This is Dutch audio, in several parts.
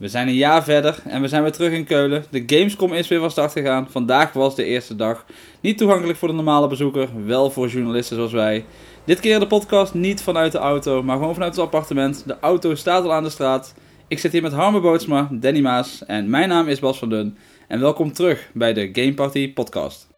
We zijn een jaar verder en we zijn weer terug in Keulen. De Gamescom is weer van start gegaan. Vandaag was de eerste dag. Niet toegankelijk voor de normale bezoeker, wel voor journalisten zoals wij. Dit keer de podcast niet vanuit de auto, maar gewoon vanuit het appartement. De auto staat al aan de straat. Ik zit hier met Harme Bootsma, Danny Maas en mijn naam is Bas van Dun. En welkom terug bij de Game Party podcast.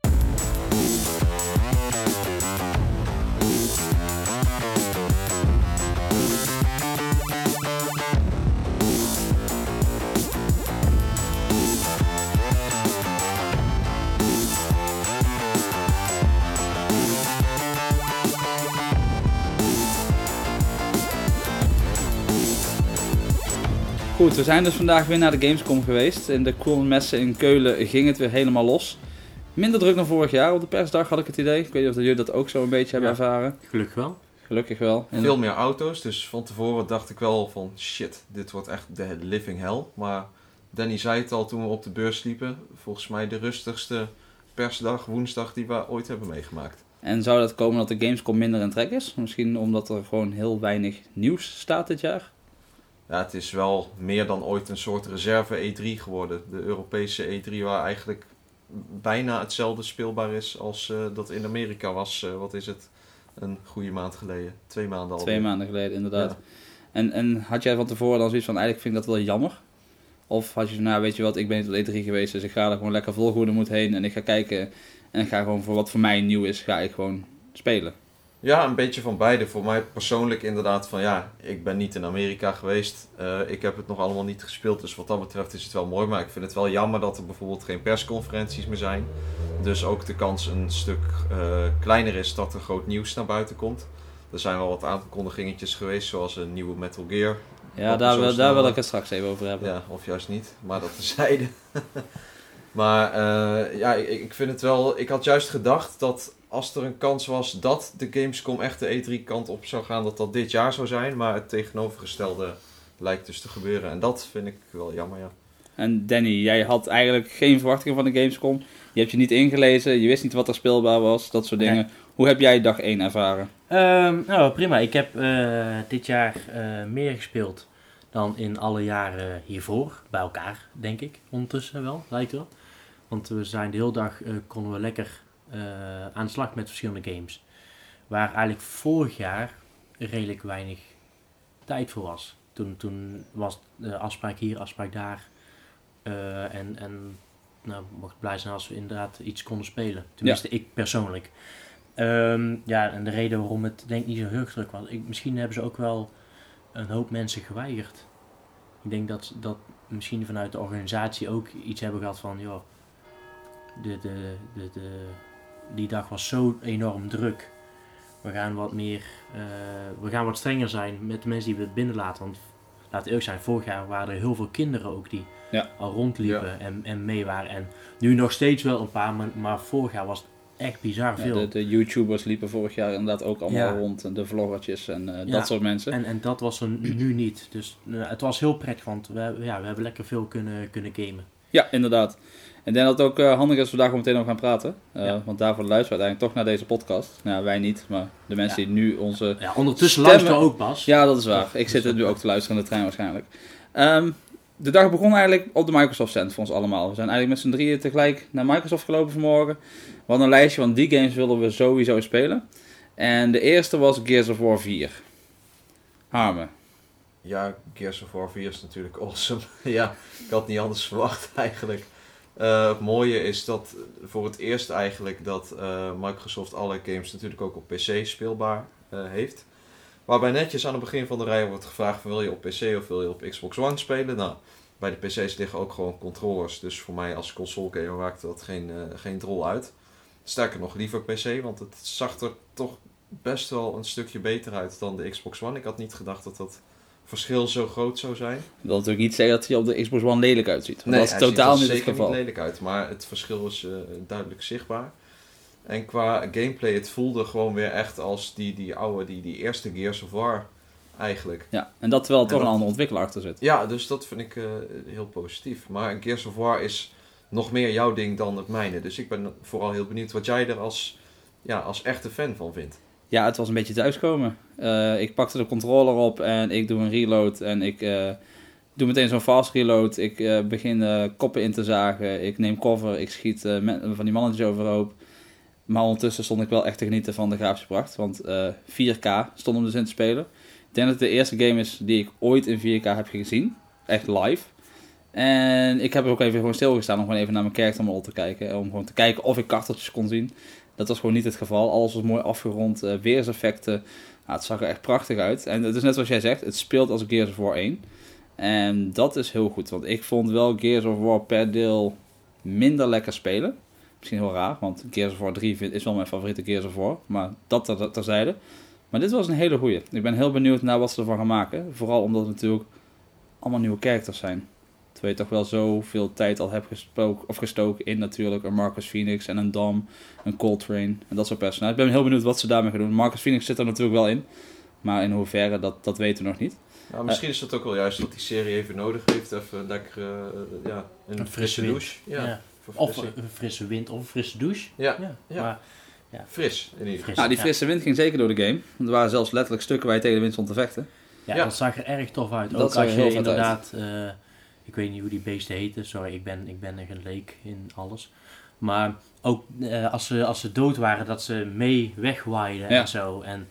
Goed, we zijn dus vandaag weer naar de Gamescom geweest. In de Messen in Keulen ging het weer helemaal los. Minder druk dan vorig jaar op de persdag had ik het idee. Ik weet niet of jullie dat ook zo een beetje hebben Ja. ervaren. Gelukkig wel. Gelukkig wel. En- Veel meer auto's, dus van tevoren dacht ik wel van shit, dit wordt echt de living hell. Maar Danny zei het al toen we op de beurs liepen, volgens mij de rustigste persdag, woensdag die we ooit hebben meegemaakt. En zou dat komen dat de Gamescom minder in trek is? Misschien omdat er gewoon heel weinig nieuws staat dit jaar? Ja, het is wel meer dan ooit een soort reserve E3 geworden. De Europese E3 waar eigenlijk bijna hetzelfde speelbaar is als eh, dat in Amerika was, eh, wat is het, een goede maand geleden. Twee maanden al. Twee maanden geleden, inderdaad. Ja. En, en had jij van tevoren dan zoiets van, eigenlijk vind ik dat wel jammer? Of had je van, nou weet je wat, ik ben niet op de E3 geweest, dus ik ga er gewoon lekker volgoede moet heen. En ik ga kijken en ik ga gewoon voor wat voor mij nieuw is, ga ik gewoon spelen. Ja, een beetje van beide. Voor mij persoonlijk inderdaad van ja, ik ben niet in Amerika geweest. Eh, ik heb het nog allemaal niet gespeeld. Dus wat dat betreft is het wel mooi. Maar ik vind het wel jammer dat er bijvoorbeeld geen persconferenties meer zijn. Dus ook de kans een stuk eh, kleiner is dat er groot nieuws naar buiten komt. Er zijn wel wat aankondigingetjes geweest, zoals een nieuwe Metal Gear. Ja, daar, wil- daar wil ik het straks even over hebben. Ja, of juist niet. Maar dat terzijde. maar eh, ja, ik, ik vind het wel... Ik had juist gedacht dat als er een kans was dat de Gamescom echt de E3 kant op zou gaan, dat dat dit jaar zou zijn. Maar het tegenovergestelde lijkt dus te gebeuren. En dat vind ik wel jammer, ja. En Danny, jij had eigenlijk geen verwachtingen van de Gamescom. Je hebt je niet ingelezen, je wist niet wat er speelbaar was, dat soort dingen. Hoe heb jij dag 1 ervaren? Ehm, nou, prima. Ik heb eh, dit jaar eh, meer gespeeld dan in alle jaren hiervoor. Bij elkaar, denk ik. Ondertussen wel, lijkt wel. Want we zijn de hele dag, eh, konden we lekker aan de slag met verschillende games. Waar eigenlijk vorig jaar redelijk weinig tijd voor was. Toen, toen was de afspraak hier, afspraak daar. Eh, en en nou, mocht blij zijn als we inderdaad iets konden spelen. Tenminste, ik persoonlijk. Ehm, ja, en de reden waarom het denk ik niet zo heel druk was. Ik, misschien hebben ze ook wel een hoop mensen geweigerd. Ik denk dat, dat misschien vanuit de organisatie ook iets hebben gehad van, joh, de, de, de, de, die dag was zo enorm druk. We gaan wat meer, eh, we gaan wat strenger zijn met de mensen die we binnenlaten. Want laat eerlijk zijn, vorig jaar waren er heel veel kinderen ook die Ja. al rondliepen en, en mee waren. En nu nog steeds wel een paar, maar, maar vorig jaar was het echt bizar Ja, veel. de, de YouTubers liepen vorig jaar inderdaad ook allemaal rond. en De vloggertjes en eh, dat soort mensen. En, en dat was er nu niet. Dus eh, het was heel prettig, want we, ja, we hebben lekker veel kunnen, kunnen gamen. Ja, inderdaad. Ik denk dat het ook eh, handig is als we daar gewoon meteen over gaan praten. Eh, Ja. Want daarvoor luisteren we uiteindelijk toch naar deze podcast. Nou, wij niet, maar de mensen Ja. die nu onze... Ja, ondertussen Stemmen- luisteren we ook pas. Ja, dat is waar. Ja, Ik zit er nu ook te luisteren in de trein waarschijnlijk. Ehm, de dag begon eigenlijk op de Microsoft Stand voor ons allemaal. We zijn eigenlijk met z'n drieën tegelijk naar Microsoft gelopen vanmorgen. We hadden een lijstje van die games wilden we sowieso spelen. En de eerste was Gears of War 4. Harme. Ja, Gears of War 4 is natuurlijk awesome. ja, ik had niet anders verwacht eigenlijk. Eh, het mooie is dat voor het eerst eigenlijk dat eh, Microsoft alle games natuurlijk ook op PC speelbaar eh, heeft. Waarbij netjes aan het begin van de rij wordt gevraagd wil je op PC of wil je op Xbox One spelen? Nou, bij de PC's liggen ook gewoon controllers. Dus voor mij als console gamer maakte dat geen, geen drol uit. Sterker nog liever PC, want het zag er toch best wel een stukje beter uit dan de Xbox One. Ik had niet gedacht dat dat verschil zo groot zou zijn. Dat wil natuurlijk niet zeggen dat hij op de Xbox One lelijk uitziet. Want dat is totaal er niet het geval. niet lelijk uit, maar het verschil is eh, duidelijk zichtbaar. En qua gameplay, het voelde gewoon weer echt als die, die oude, die, die eerste Gears of War eigenlijk. Ja, en dat terwijl er toch een andere ontwikkelaar achter zit. Ja, dus dat vind ik eh, heel positief. Maar Gears of War is nog meer jouw ding dan het mijne. Dus ik ben vooral heel benieuwd wat jij er als, ja, als echte fan van vindt. Ja, het was een beetje thuiskomen. Eh, ik pakte de controller op en ik doe een reload en ik, eh, doe meteen zo'n fast reload. Ik eh, begin koppen in te zagen. Ik neem cover. Ik schiet van die mannetjes overhoop. Maar ondertussen stond ik wel echt te genieten van de grafische pracht. Want eh, 4K stond om dus in te spelen. Ik denk dat het de eerste game is die ik ooit in 4K heb gezien. Echt live. En ik heb ook even gewoon stilgestaan om gewoon even naar mijn character model te kijken. Om gewoon te kijken of ik karteltjes kon zien. Dat was gewoon niet het geval. Alles was mooi afgerond. eh, weerseffecten. Nou, het zag er echt prachtig uit. En het is net zoals jij zegt. Het speelt als Gears of War 1. En dat is heel goed. Want ik vond wel Gears of War per deel minder lekker spelen. Misschien heel raar. Want Gears of War 3 vind- is wel mijn favoriete Gears of War. Maar dat ter- terzijde. Maar dit was een hele goeie. Ik ben heel benieuwd naar wat ze ervan gaan maken. Vooral omdat het natuurlijk allemaal nieuwe characters zijn. Terwijl je toch wel zoveel tijd al hebt gesproken, of gestoken in natuurlijk een Marcus Phoenix en een Dom, een Coltrane en dat soort personages. Ik ben heel benieuwd wat ze daarmee gaan doen. Marcus Phoenix zit er natuurlijk wel in. Maar in hoeverre, dat, dat weten we nog niet. Nou, misschien is het ook wel juist dat die serie even nodig heeft. Even lekker, eh, ja, een, Een frisse douche. Ja, Ja. Of een frisse wind of een frisse douche. ja, Ja, Ja. maar fris in ieder geval. Nou, die ja. frisse wind ging zeker door de game. Want er waren zelfs letterlijk stukken waar je tegen de wind stond te vechten. Ja, Ja. dat zag er erg tof uit. Dat Ook als je inderdaad, eh, ik weet niet hoe die beesten heten, sorry, ik ben, ik ben er geen leek in alles. Maar ook eh, als, ze, als ze dood waren, dat ze mee wegwaaiden Ja. en zo. En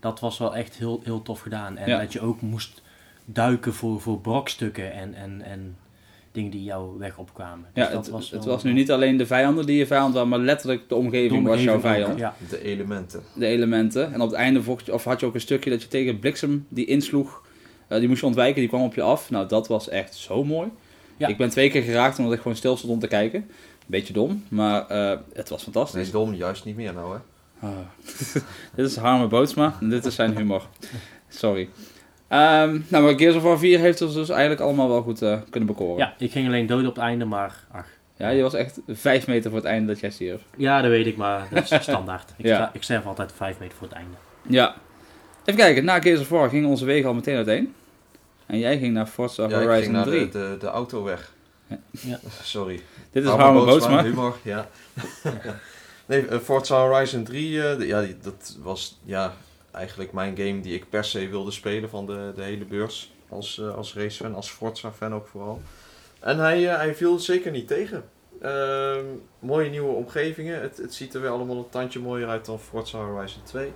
dat was wel echt heel, heel tof gedaan. En Ja. dat je ook moest duiken voor, voor brokstukken en, en, en dingen die jouw weg opkwamen. Dus Ja, dat het, was het was nu niet alleen de vijanden die je vijand waren, maar letterlijk de omgeving, de was jouw vijand. Ja, De elementen. De elementen. En op het einde vocht je, of had je ook een stukje dat je tegen bliksem die insloeg. Eh, die moest je ontwijken, die kwam op je af. Nou, dat was echt zo mooi. Ja. Ik ben twee keer geraakt omdat ik gewoon stil stond om te kijken. Beetje dom, maar eh, het was fantastisch. Nee, dom, juist niet meer nou hè. Ah. dit is Harme Bootsma en dit is zijn humor. Sorry. Ehm, nou, maar Gears of War 4 heeft ons dus eigenlijk allemaal wel goed eh, kunnen bekoren. ja, ik ging alleen dood op het einde, maar ach. ja, je was echt vijf meter voor het einde dat jij stierf. Ja, dat weet ik, maar dat is standaard. Ik, Ja. sta- ik sterf altijd vijf meter voor het einde. Ja. Even kijken, na Gears of War gingen onze wegen al meteen uiteen. En jij ging naar Forza Ja, ik ging Horizon naar 3. de, de, de auto weg. Ja. Ja. Sorry. Dit is Bootsma. Humor, ja. nee, eh, Forza Horizon 3, eh, de- ja, die- dat was ja, eigenlijk mijn game die ik per se wilde spelen van de, de hele beurs. Als, eh als racefan, als Forza-fan ook vooral. En hij, hij viel zeker niet tegen. Ehm, mooie nieuwe omgevingen. Het, het ziet er weer allemaal een tandje mooier uit dan Forza Horizon 2.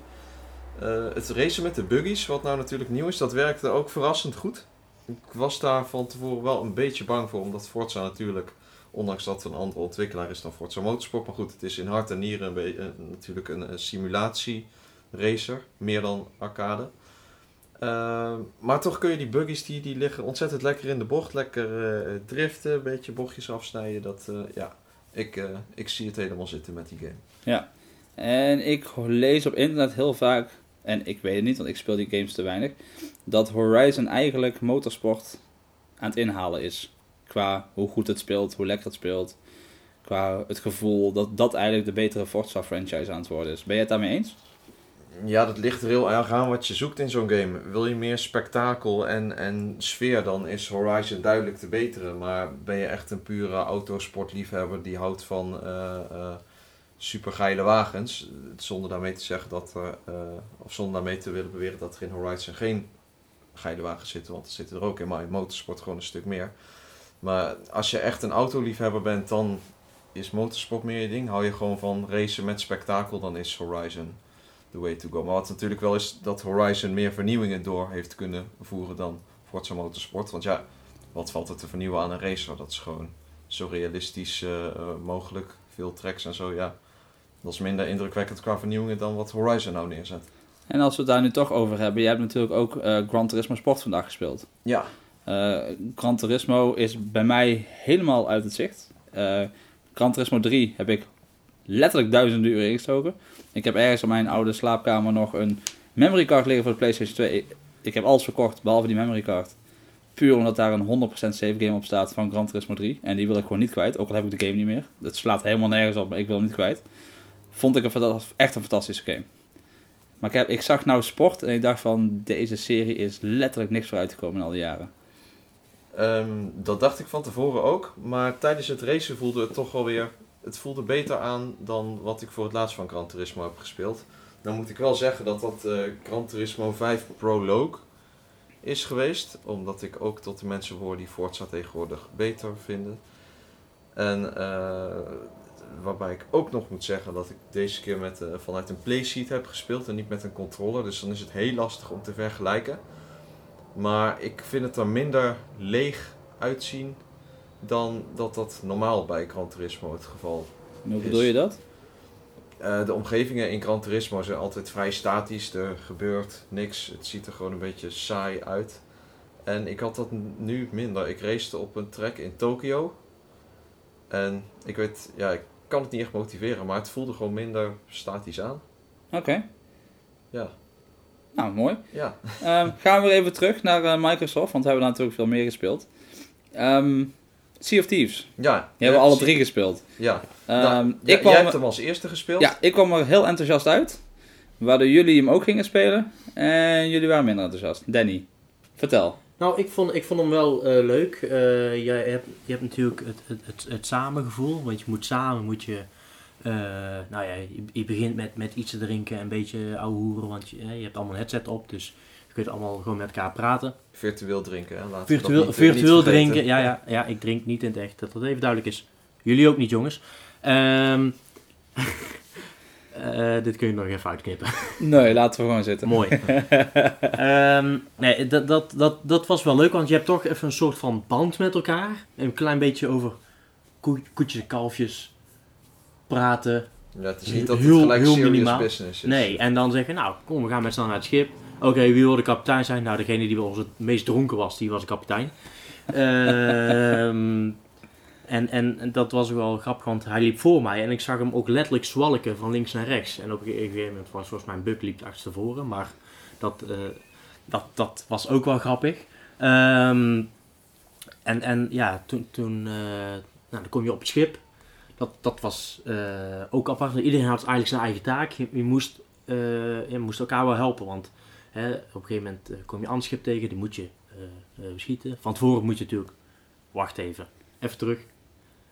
Eh, het racen met de buggies, wat nou natuurlijk nieuw is, dat werkte ook verrassend goed. Ik was daar van tevoren wel een beetje bang voor, omdat Forza natuurlijk, ondanks dat het een andere ontwikkelaar is dan Forza Motorsport, maar goed, het is in hart en nieren een natuurlijk een, een simulatie-racer, meer dan arcade. Eh, maar toch kun je die buggies, die, die liggen ontzettend lekker in de bocht, lekker eh, driften, een beetje bochtjes afsnijden. Dat, ja, ik, ik zie het helemaal zitten met die game. En ik lees op internet heel vaak, en ik weet het niet, want ik speel die games te weinig, dat Horizon eigenlijk motorsport aan het inhalen is. Qua hoe goed het speelt, hoe lekker het speelt. Qua het gevoel dat dat eigenlijk de betere Forza franchise aan het worden is. Ben je het daarmee eens? Ja, dat ligt er heel erg aan wat je zoekt in zo'n game. Wil je meer spektakel en, en sfeer, dan is Horizon duidelijk te beteren. Maar ben je echt een pure autosportliefhebber die houdt van eh eh supergeile wagens, zonder daarmee te zeggen dat eh, of zonder daarmee te willen beweren dat er in Horizon geen geile wagens zitten, want er zitten er ook in, maar in motorsport gewoon een stuk meer. Maar als je echt een autoliefhebber bent, dan is motorsport meer je ding. Hou je gewoon van racen met spektakel, dan is Horizon the way to go. Maar wat natuurlijk wel is dat Horizon meer vernieuwingen door heeft kunnen voeren dan Forza Motorsport. Want ja, wat valt er te vernieuwen aan een racer? Dat is gewoon zo realistisch eh, eh, mogelijk. Veel tracks en zo, ja. Dat is minder indrukwekkend qua vernieuwingen dan wat Horizon nou neerzet. En als we het daar nu toch over hebben, jij hebt natuurlijk ook eh Gran Turismo Sport vandaag gespeeld. Ja, Eh Gran Turismo is bij mij helemaal uit het zicht. Eh Gran Turismo 3 heb ik letterlijk duizenden uren ingestoken. Ik heb ergens in mijn oude slaapkamer nog een memory card liggen voor de PlayStation 2. Ik, ik heb alles verkocht, behalve die memory card. Puur omdat daar een 100% save game op staat van Gran Turismo 3. En die wil ik gewoon niet kwijt, ook al heb ik de game niet meer. Dat slaat helemaal nergens op, maar ik wil hem niet kwijt. Vond ik een, echt een fantastische game. Maar ik, heb, ik zag nou sport en ik dacht van, deze serie is letterlijk niks voor uitgekomen in al die jaren. Ehm, dat dacht ik van tevoren ook. Maar tijdens het racen voelde het toch wel weer... Het voelde beter aan dan wat ik voor het laatst van Gran Turismo heb gespeeld. Dan moet ik wel zeggen dat dat eh, Gran Turismo 5 Prologue... is geweest. Omdat ik ook tot de mensen hoor die Forza tegenwoordig beter vinden. En eh, waarbij ik ook nog moet zeggen dat ik deze keer met, eh, vanuit een playseat heb gespeeld en niet met een controller. Dus dan is het heel lastig om te vergelijken. Maar ik vind het er minder leeg uitzien dan dat dat normaal bij Gran Turismo het geval En hoe bedoel je dat? eh, de omgevingen in Gran Turismo zijn altijd vrij statisch. Er gebeurt niks. Het ziet er gewoon een beetje saai uit. En ik had dat nu minder. Ik racete op een track in Tokio. En ik weet, ja, ik kan het niet echt motiveren, maar het voelde gewoon minder statisch aan. Oké. Ja, Nou, mooi. ja. Ehm, gaan we weer even terug naar eh, Microsoft, want we hebben daar natuurlijk veel meer gespeeld. Ehm sea of Thieves. Ja, Die hebben we alle drie gespeeld. Ja, Ehm, nou, ik, kwam, jij hebt hem als eerste gespeeld. ja, ik kwam er heel enthousiast uit. Waardoor jullie hem ook gingen spelen. En jullie waren minder enthousiast. Danny, vertel. Nou, ik vond, ik vond hem wel eh, leuk. Eh, je, hebt, je hebt natuurlijk het, het, het, het samengevoel. Want je moet samen, moet je... eh, nou ja, je, je begint met, met iets te drinken en een beetje ouwe hoeren. Want je, je hebt allemaal een headset op. Dus je kunt allemaal gewoon met elkaar praten. Virtueel drinken, hè. Laten we dat Virtueel, niet, virtueel drinken. Ja, ja, ja, ik drink niet in het echt. Dat dat even duidelijk is. Jullie ook niet, jongens. Ehm, eh, dit kun je nog even uitknippen. Nee, laten we gewoon zitten. Mooi. Ehm, nee, dat, dat, dat, dat was wel leuk, want je hebt toch even een soort van band met elkaar. Een klein beetje over koe- koetjes en kalfjes praten. Ja, het is niet dat het Heel- gelijk heel serious minimaal. business is. Nee, en dan zeggen, nou, kom, we gaan met z'n allen naar het schip. Oké, wie wil de kapitein zijn? Nou, degene die bij ons het meest dronken was, die was de kapitein. Ehm, en, en, dat was wel grappig, want hij liep voor mij en ik zag hem ook letterlijk zwalken van links naar rechts. En op een gegeven moment was volgens mij buk liep achterstevoren, maar dat, eh, dat, dat was ook wel grappig. Ehm, en, en ja, toen, toen eh, nou, dan kom je op het schip. Dat, dat was eh, ook apart. Iedereen had eigenlijk zijn eigen taak. Je, moest, je moest elkaar wel helpen, want hè, op een gegeven moment kom je ander schip tegen, die moet je beschieten. Van tevoren moet je natuurlijk, wacht even, even terug,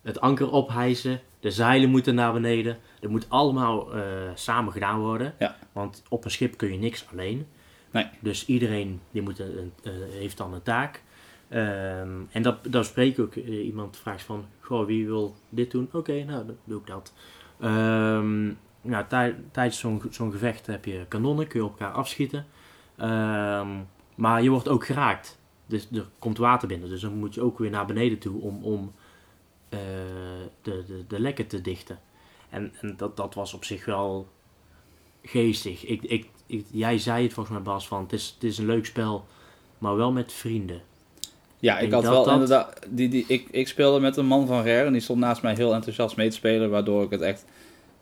het anker ophijzen, de zeilen moeten naar beneden. Dat moet allemaal eh, samen gedaan worden, Ja. want op een schip kun je niks alleen. Nee. Dus iedereen die moet een, een- eh, heeft dan een taak. Ehm, en dat, spreek ik ook eh, iemand vraagt van, goh, wie wil dit doen? Oké, nou, dan doe ik dat. Ehm, nou, tij- tijdens zo'n zo'n gevecht heb je kanonnen, kun je op elkaar afschieten. Ehm, maar je wordt ook geraakt. Dus er komt water binnen, dus dan moet je ook weer naar beneden toe om, om eh, de, de, de lekken te dichten. En, en dat, dat was op zich wel geestig. Ik, ik, ik, jij zei het volgens mij Bas, van het is, het is een leuk spel, maar wel met vrienden. Ja, ik had dat wel dat- inderdaad. Die, die, ik, ik speelde met een man van Rare en die stond naast mij heel enthousiast mee te spelen, waardoor ik het echt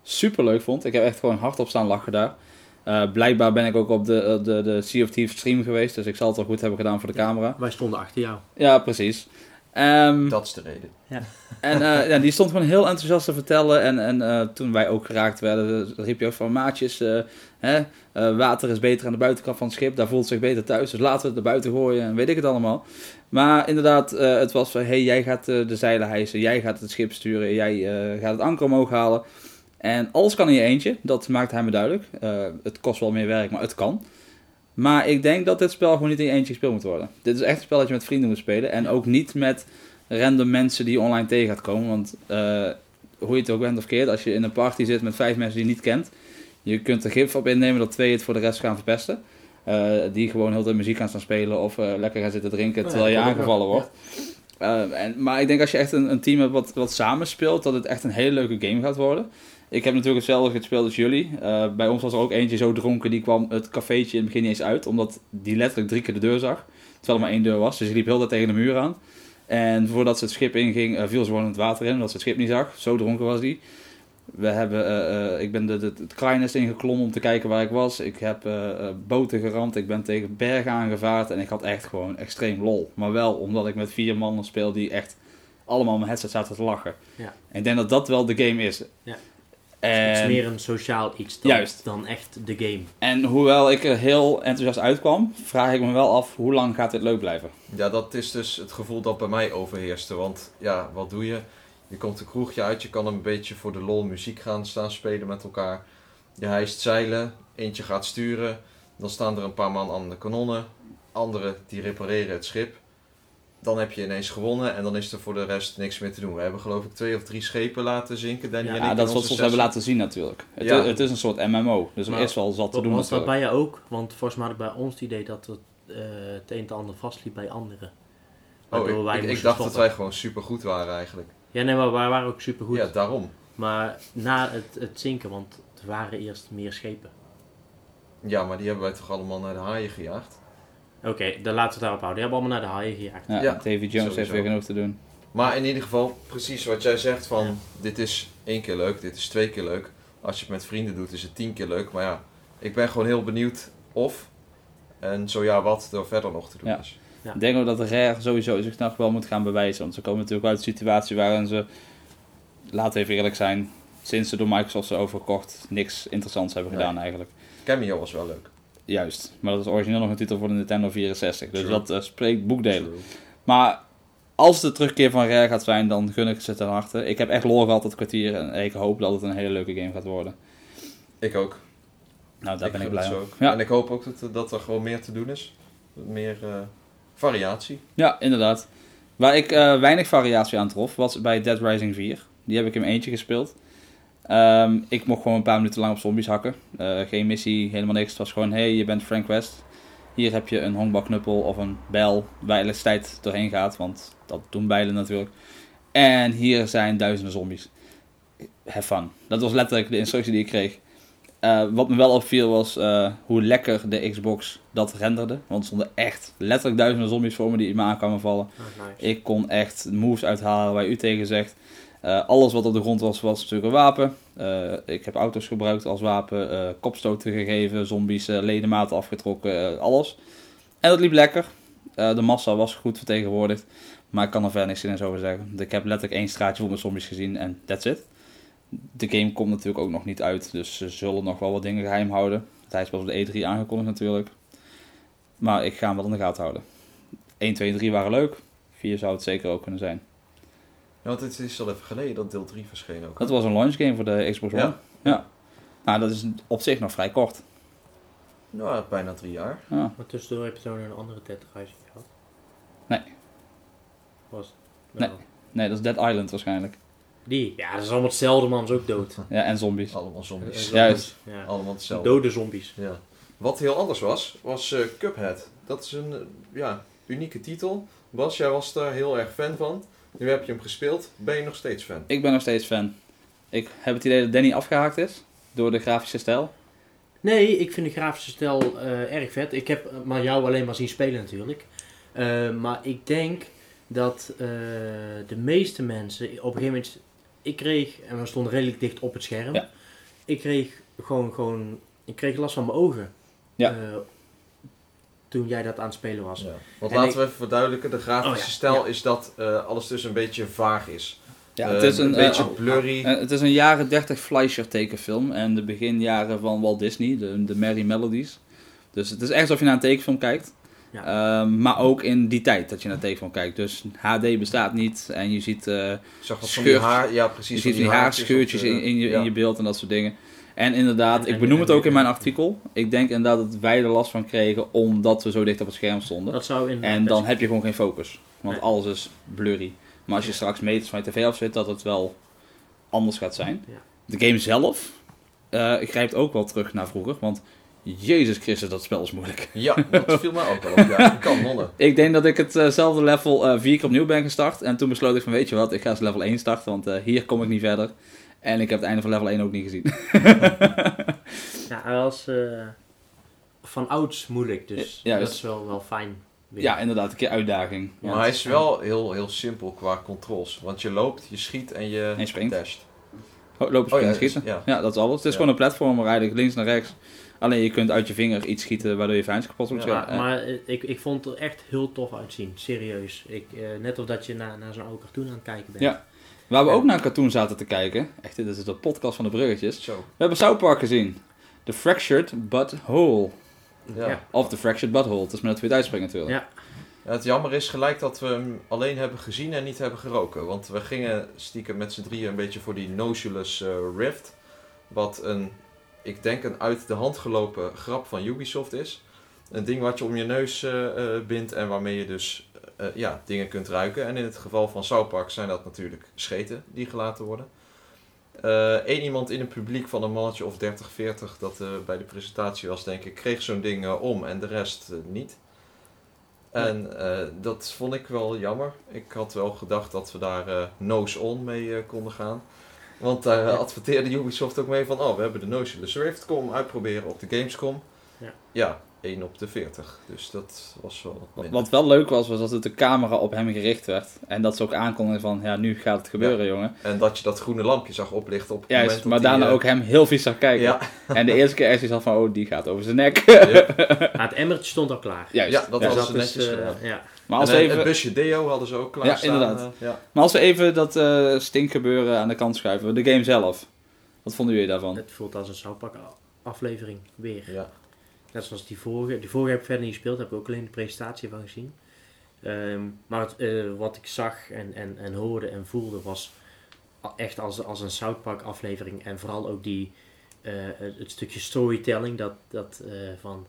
super leuk vond. Ik heb echt gewoon hardop staan lachen daar. Eh, blijkbaar ben ik ook op de, eh, de, de Sea of Thieves stream geweest, dus ik zal het wel goed hebben gedaan voor de camera. Wij stonden achter jou. Ja, precies. Ehm, Dat is de reden. en eh, ja, die stond gewoon heel enthousiast te vertellen. En, en eh, toen wij ook geraakt werden, eh, riep je ook van maatjes, eh, hè, eh, water is beter aan de buitenkant van het schip. Daar voelt het zich beter thuis. Dus laten we het naar buiten gooien en weet ik het allemaal. Maar inderdaad, eh, het was van, hey, jij gaat de zeilen hijsen, jij gaat het schip sturen, jij eh, gaat het anker omhoog halen. En alles kan in je eentje, dat maakt hij me duidelijk. Eh, het kost wel meer werk, maar het kan. Maar ik denk dat dit spel gewoon niet in je eentje gespeeld moet worden. Dit is echt een spel dat je met vrienden moet spelen. En ook niet met random mensen die je online tegen gaat komen. Want eh, hoe je het ook bent of keert, als je in een party zit met vijf mensen die je niet kent, je kunt er gif op innemen dat twee het voor de rest gaan verpesten. Eh, die gewoon heel de muziek gaan staan spelen of eh, lekker gaan zitten drinken terwijl je aangevallen wordt. En, maar ik denk als je echt een, een team hebt wat, wat samen speelt, dat het echt een hele leuke game gaat worden. Ik heb natuurlijk hetzelfde gespeeld als jullie. Eh, bij ons was er ook eentje zo dronken, die kwam het cafeetje in het begin niet eens uit, omdat die letterlijk drie keer de deur zag. Terwijl er maar één deur was, dus die liep heel dat tegen de muur aan. En voordat ze het schip inging, eh, viel ze gewoon in het water in, omdat ze het schip niet zag. Zo dronken was die. We hebben, eh, ik ben de, de, het kleinest ingeklommen om te kijken waar ik was. Ik heb boten geramd, ik ben tegen bergen aangevaard en ik had echt gewoon extreem lol. Maar wel omdat ik met vier mannen speel die echt allemaal mijn headset zaten te lachen. Ja. En ik denk dat dat wel de game is. Ja. En, Het is meer een sociaal iets dan, Juist. dan echt de game. en hoewel ik er heel enthousiast uitkwam, vraag ik me wel af hoe lang gaat dit leuk blijven. Ja, dat is dus het gevoel dat bij mij overheerste. Want ja, wat doe je? Je komt een kroegje uit, je kan een beetje voor de lol muziek gaan staan spelen met elkaar. Je hijst zeilen, eentje gaat sturen. Dan staan er een paar man aan de kanonnen. anderen die repareren het schip. Dan heb je ineens gewonnen en dan is er voor de rest niks meer te doen. We hebben geloof ik twee of drie schepen laten zinken. Danny Ja, en ik dat is wat ze ons hebben laten zien natuurlijk. Het, Ja. is, het is een soort MMO, dus er Maar is wel zat te doen Was dat bij jou ook? Want volgens mij had ik bij ons het idee dat het, eh, het een en ander vastliep bij anderen. Oh, ik, wij ik, ik moesten dacht dat wij gewoon super goed waren eigenlijk. Ja, nee, maar wij waren ook super goed. Ja, daarom. Maar na het, het zinken, want er waren eerst meer schepen. Ja, maar die hebben wij toch allemaal naar de haaien gejaagd. Oké, dan laten we het daarop houden. Die hebben allemaal naar de haaien gejaagd. Ja, Ja, Davy Jones heeft weer genoeg te doen. Maar in ieder geval, precies wat jij zegt van, Ja. dit is één keer leuk, dit is twee keer leuk. Als je het met vrienden doet, is het tien keer leuk. Maar ja, ik ben gewoon heel benieuwd of, en zo ja, wat er verder nog te doen Ja. is. Ja. Ik denk ook dat de Rare sowieso zich nog wel moet gaan bewijzen. Want ze komen natuurlijk uit een situatie waarin ze, laten we even eerlijk zijn, sinds ze door Microsoft zijn overgekocht, niks interessants hebben Nee. gedaan eigenlijk. Cameo was wel leuk. Juist, maar dat is origineel nog een titel voor de Nintendo 64. Dus True. dat eh, spreekt boekdelen. Maar als de terugkeer van Rare gaat zijn, dan gun ik ze ten harte. Ik heb echt lol gehad dat kwartier en ik hoop dat het een hele leuke game gaat worden. Ik ook. Nou, daar ben ik blij ook. Ja. En ik hoop ook dat, dat er gewoon meer te doen is. Meer eh, variatie. Ja, inderdaad. Waar ik eh, weinig variatie aan trof, was bij Dead Rising 4. Die heb ik in mijn eentje gespeeld. Ehm, ik mocht gewoon een paar minuten lang op zombies hakken. Eh, geen missie, helemaal niks. Het was gewoon, hey, je bent Frank West. Hier heb je een honkbalknuppel of een bijl waar elektriciteit doorheen gaat. Want dat doen bijlen natuurlijk. En hier zijn duizenden zombies. Have fun. Dat was letterlijk de instructie die ik kreeg. Eh, wat me wel opviel was eh, hoe lekker de Xbox dat renderde. Want er stonden echt letterlijk duizenden zombies voor me die me aan kwamen vallen. Ah, nice. Ik kon echt moves uithalen waar u tegen zegt. Eh, alles wat op de grond was, was natuurlijk een wapen. Eh, ik heb auto's gebruikt als wapen, eh, kopstoten gegeven, zombies, ledematen afgetrokken, alles. En dat liep lekker. De massa was goed vertegenwoordigd. Maar ik kan er verder niks in over zeggen. Ik heb letterlijk één straatje vol met zombies gezien en that's it. De game komt natuurlijk ook nog niet uit, dus ze zullen nog wel wat dingen geheim houden. Hij is pas op de E3 aangekondigd natuurlijk. Maar ik ga hem wel in de gaten houden. 1, 2 en 3 waren leuk. 4 zou het zeker ook kunnen zijn. Ja, want het is al even geleden dat deel 3 verscheen ook. Dat was een launch game voor de Xbox One. Ja. Ja. Nou, dat is op zich nog vrij kort. Nou, bijna drie jaar. Ja. Maar tussendoor heb je toen een andere Dead Rising gehad? Nee. Was Nee. wel. Nee, dat is Dead Island waarschijnlijk. Die? Ja, dat is allemaal hetzelfde, man. is ook dood. Ja, en zombies. Allemaal zombies. Eh, zombies. Juist. Ja. Allemaal hetzelfde. Dode zombies. Ja. Wat heel anders was, was eh, Cuphead. Dat is een ja, unieke titel. Bas, jij was daar heel erg fan van. Nu heb je hem gespeeld. Ben je nog steeds fan? Ik ben nog steeds fan. Ik heb het idee dat Danny afgehaakt is door de grafische stijl. Nee, ik vind de grafische stijl eh, erg vet. Ik heb maar jou alleen maar zien spelen natuurlijk. Eh, maar ik denk dat eh, de meeste mensen op een gegeven moment... Ik kreeg, en we stonden redelijk dicht op het scherm. Ja. Ik kreeg gewoon, gewoon... Ik kreeg last van mijn ogen. Ja. Toen jij dat aan het spelen was. Ja. Want En laten ik- we even verduidelijken. De grafische Oh ja, stijl ja. is dat eh, alles dus een beetje vaag is. Ja, Eh, het is een, eh, beetje oh, blurry. eh, het is een jaren 30 Fleischer tekenfilm. En de beginjaren van Walt Disney, de, de Merry Melodies. Dus het is echt alsof je naar een tekenfilm kijkt. Ja. Ehm, maar ook in die tijd dat je naar een tekenfilm kijkt. Dus HD bestaat niet. En je ziet eh, Ik zag wat van die haar. Ja, Je precies. ziet van die haartjes haarscheurtjes in, in, je, ja. in je beeld en dat soort dingen. En inderdaad, En- ik en- benoem en- het ook in mijn artikel. Ik denk inderdaad dat wij er last van kregen omdat we zo dicht op het scherm stonden. Dat zou in En dan heb je gewoon geen focus. Want Nee. alles is blurry. Maar als je straks meters van je tv af zit, dat het wel anders gaat zijn. Ja. De game zelf eh, grijpt ook wel terug naar vroeger. Want Jezus Christus, dat spel is moeilijk. Ja, dat viel mij ook wel op. Ja, kanonnen. Ik denk dat ik hetzelfde level eh, vier keer opnieuw ben gestart. En toen besloot ik van, weet je wat, ik ga eens level 1 starten. Want eh, hier kom ik niet verder. En ik heb het einde van level 1 ook niet gezien. Ja, hij was eh, van ouds moeilijk, dus Ja, dat is wel, wel fijn. weer. ja, inderdaad, een keer uitdaging. Maar Ja. hij is wel heel, heel simpel qua controls. Want je loopt, je schiet en je, En je springt. dasht. Oh, lopen, springen, ja, schieten. ja. Ja, dat is alles. Het is Ja. gewoon een platformer eigenlijk, links naar rechts. Alleen je kunt uit je vinger iets schieten waardoor je vijand kapot moet Ja, schieten. maar eh, ik, ik vond het er echt heel tof uitzien, serieus. Ik, eh, net of dat je naar, naar zo'n oude cartoon aan het kijken bent. Ja. Waar we ook naar een cartoon zaten te kijken, echt, dit is de podcast van de bruggetjes. Zo. We hebben South Park gezien. The Fractured But Whole. Ja. Ja. Of The Fractured But Whole. Het is maar net hoe je het natuurlijk. Ja. Ja, Het jammer is gelijk dat we hem alleen hebben gezien en niet hebben geroken. Want we gingen stiekem met z'n drieën een beetje voor die Nocilus eh, Rift. Wat een, ik denk een uit de hand gelopen grap van Ubisoft is. Een ding wat je om je neus eh, eh, bindt en waarmee je dus eh, ja, dingen kunt ruiken. En in het geval van South Park zijn dat natuurlijk scheten die gelaten worden. Eén iemand in het publiek van een mannetje of 30, 40 dat bij de presentatie was, denk ik, kreeg zo'n ding om en de rest niet. En dat vond ik wel jammer. Ik had wel gedacht dat we daar eh, nose on mee konden gaan. Want daar eh, adverteerde Ubisoft ook mee van, oh, we hebben de Notionless Rift, kom uitproberen op de Gamescom. Ja. ja 1 op de 40. Dus dat was wel wat Wat, minder. wat wel leuk was, was dat de camera op hem gericht werd. En dat ze ook aankondigden van, ja, nu gaat het gebeuren, jongen. En dat je dat groene lampje zag oplichten op het Juist, moment maar die, daarna eh, ook hem heel vies zag kijken. Ja, En de eerste keer echt zoiets had van, oh, die gaat over zijn nek. ja, Maar het emmertje stond al klaar. Juist. ja, dat Ja. was Dus netjes ja. Maar als, en, we eh, het even, busje Deo hadden ze ook klaar Ja, inderdaad. eh, ja. maar als we even dat eh stinkgebeuren aan de kant schuiven, de game zelf. Wat vonden jullie daarvan? Het voelt als een South Park a- aflevering weer. Ja. Net zoals die vorige. Die vorige heb ik verder niet gespeeld, heb ik ook alleen de presentatie van gezien. Ehm, maar het, eh, wat ik zag en, en, en hoorde en voelde was echt als, als een South Park aflevering. En vooral ook die, eh, het, het stukje storytelling. Dat, dat eh, van,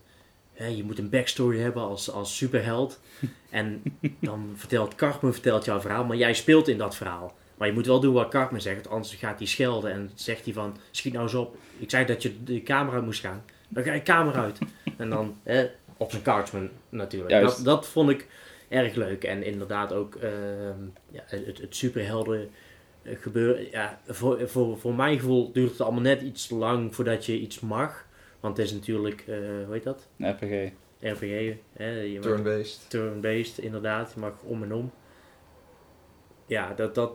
hè, je moet een backstory hebben als, als superheld. en dan vertelt Cartman vertelt jouw verhaal, maar jij speelt in dat verhaal. Maar je moet wel doen wat Cartman zegt, anders gaat hij schelden en zegt hij van, schiet nou eens op. Ik zei dat je de camera moest gaan. Dan ga je camera uit. En dan hè, op zijn Cartman natuurlijk. Juist. Dat, dat vond ik erg leuk. En inderdaad ook ehm, ja, het, het superhelden eh, gebeuren. Ja, voor, voor, voor mijn gevoel duurt het allemaal net iets lang voordat je iets mag. Want het is natuurlijk, eh, hoe heet dat? RPG. RPG. Hè? Je mag- Turn-based. turn-based, inderdaad. Je mag om en om. Ja, dat, dat...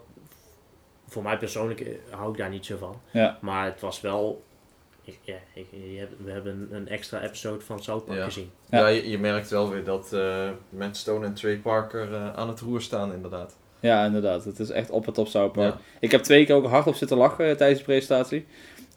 Voor mij persoonlijk eh, hou ik daar niet zo van. Ja. Maar het was wel... ik- Ja, ik, je hebt- we hebben een extra episode van South Park Ja. gezien. Ja. Ja, je, je merkt wel weer dat eh Matt Stone en Trey Parker eh, aan het roer staan inderdaad. Ja, inderdaad. Het is echt op het top South Park. Ja. Ik heb twee keer ook hard op zitten lachen eh, tijdens de presentatie.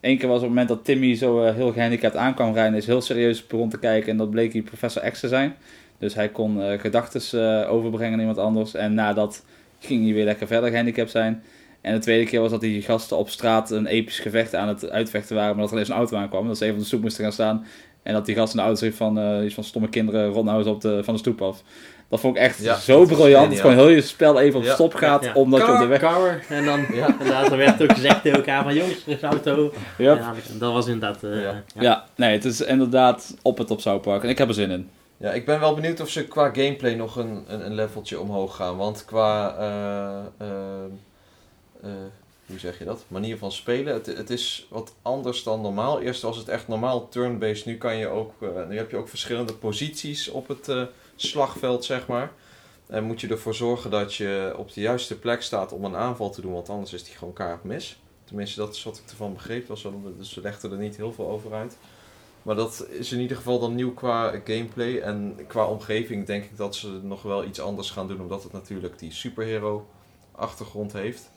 Eén keer was op het moment dat Timmy zo eh, heel gehandicapt aankwam rijden, is heel serieus rond te kijken en dat bleek hij Professor X te zijn. Dus hij kon eh gedachten overbrengen aan iemand anders en nadat ging hij weer lekker verder gehandicapt zijn. En de tweede keer was dat die gasten op straat een episch gevecht aan het uitvechten waren, maar dat er ineens een auto aankwam. Dat ze even op de stoep moesten gaan staan. En dat die gast in de auto van, eh, iets van stomme kinderen, rond eens op de, van de stoep af. Dat vond ik echt Ja, zo briljant. Dat gewoon heel je spel even op Ja. stop gaat, Ja. omdat je op de weg... Car, en dan... Ja. Inderdaad, er werd ook gezegd tegen elkaar van... Jongens, er is een auto. Yep. Ja, dat was inderdaad... eh, Ja. ja. Ja, nee, het is inderdaad op het op South Park. En ik heb er zin in. Ja, ik ben wel benieuwd of ze qua gameplay nog een, een, een leveltje omhoog gaan. Want qua, eh, eh, eh, hoe zeg je dat? Manier van spelen. Het, het is wat anders dan normaal. Eerst was het echt normaal turn-based. Nu, kan je ook, nu heb je ook verschillende posities op het eh, slagveld, zeg maar. En moet je ervoor zorgen dat je op de juiste plek staat om een aanval te doen. Want anders is die gewoon kaart mis. Tenminste, dat is wat ik ervan begreep. Was wel, dus ze legden er niet heel veel over uit. Maar dat is in ieder geval dan nieuw qua gameplay. En qua omgeving denk ik dat ze nog wel iets anders gaan doen. Omdat het natuurlijk die superhero achtergrond heeft.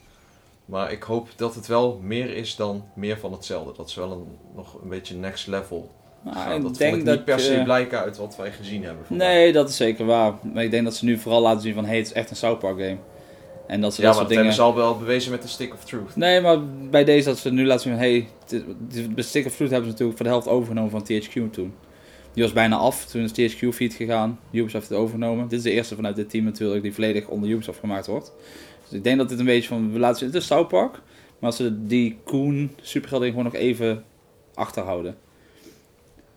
Maar ik hoop dat het wel meer is dan meer van hetzelfde. Dat is wel een, nog een beetje next level. Nou, ik dat denk ik dat per se blijken uit wat wij gezien hebben. vandaag. Nee, dat is zeker waar. Maar ik denk dat ze nu vooral laten zien van... Hey, het is echt een South Park game. En dat ze Ja, dat maar soort dat dingen... hebben ze al wel bewezen met de Stick of Truth. Nee, maar bij deze dat ze nu laten zien van... Hey, de Stick of Fruit hebben ze natuurlijk voor de helft overgenomen van THQ toen. Die was bijna af. Toen is THQ feed gegaan. Ubisoft heeft het overgenomen. Dit is de eerste vanuit dit team natuurlijk die volledig onder Ubisoft gemaakt wordt. Dus ik denk dat dit een beetje van... We laten zien, het is South Park. Maar als ze die Koen supergelding gewoon nog even achterhouden.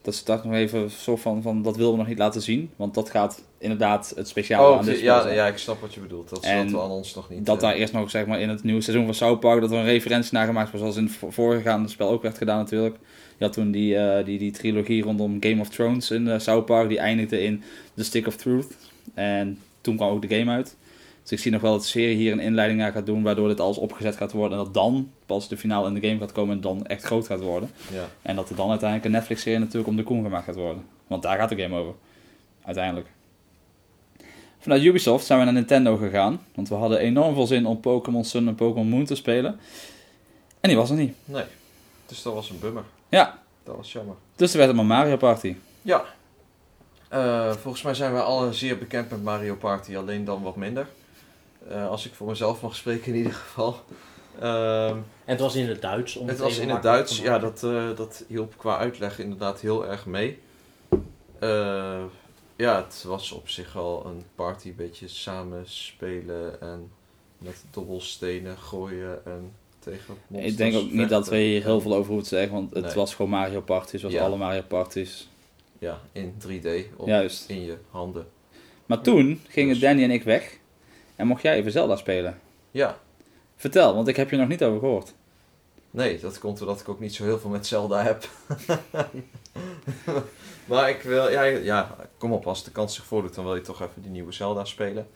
Dat ze nog even een soort van, van... Dat willen we nog niet laten zien. Want dat gaat inderdaad het speciale Oh, aan dit ja, ja, ik snap wat je bedoelt. Dat En aan ons nog niet. Dat eh, daar eerst nog zeg maar, in het nieuwe seizoen van South Park dat er een referentie naar gemaakt was, zoals in het vo- voorgaande spel ook werd gedaan natuurlijk. Je had toen die, eh, die, die trilogie rondom Game of Thrones in eh, South Park, die eindigde in The Stick of Truth. En toen kwam ook de game uit. Dus ik zie nog wel dat de serie hier een inleiding naar gaat doen, waardoor dit alles opgezet gaat worden. En dat dan pas de finale in de game gaat komen en dan echt groot gaat worden. Ja. En dat er dan uiteindelijk een Netflix-serie natuurlijk om de Koen gemaakt gaat worden. Want daar gaat de game over. Uiteindelijk. Vanuit Ubisoft zijn we naar Nintendo gegaan. Want we hadden enorm veel zin om Pokémon Sun en Pokémon Moon te spelen. En die was er niet. Nee. Dus dat was een bummer. Ja, Dat was jammer. dus er werd het maar Mario Party. Ja. Eh, volgens mij zijn we alle zeer bekend met Mario Party, alleen dan wat minder. Eh, als ik voor mezelf mag spreken in ieder geval. Ehm, En het was in het Duits. Om het was even in het Duits, ja, dat, eh, dat hielp qua uitleg inderdaad heel erg mee. Eh, ja, het was op zich al een party, een beetje samen spelen en met dobbelstenen gooien en tegen monsters Ik denk ook niet dat we hier heel veel over hoeven te zeggen, want het Nee. was gewoon Mario Party, zoals Ja. alle Mario Parties. Ja, in 3D, op, Juist. in je handen. Maar toen gingen Dus- Danny en ik weg en mocht jij even Zelda spelen. Ja, Vertel, want ik heb je nog niet over gehoord. nee, dat komt doordat ik ook niet zo heel veel met Zelda heb. maar ik wil, ja, ja, kom op, als de kans zich voordoet, dan wil je toch even die nieuwe Zelda spelen.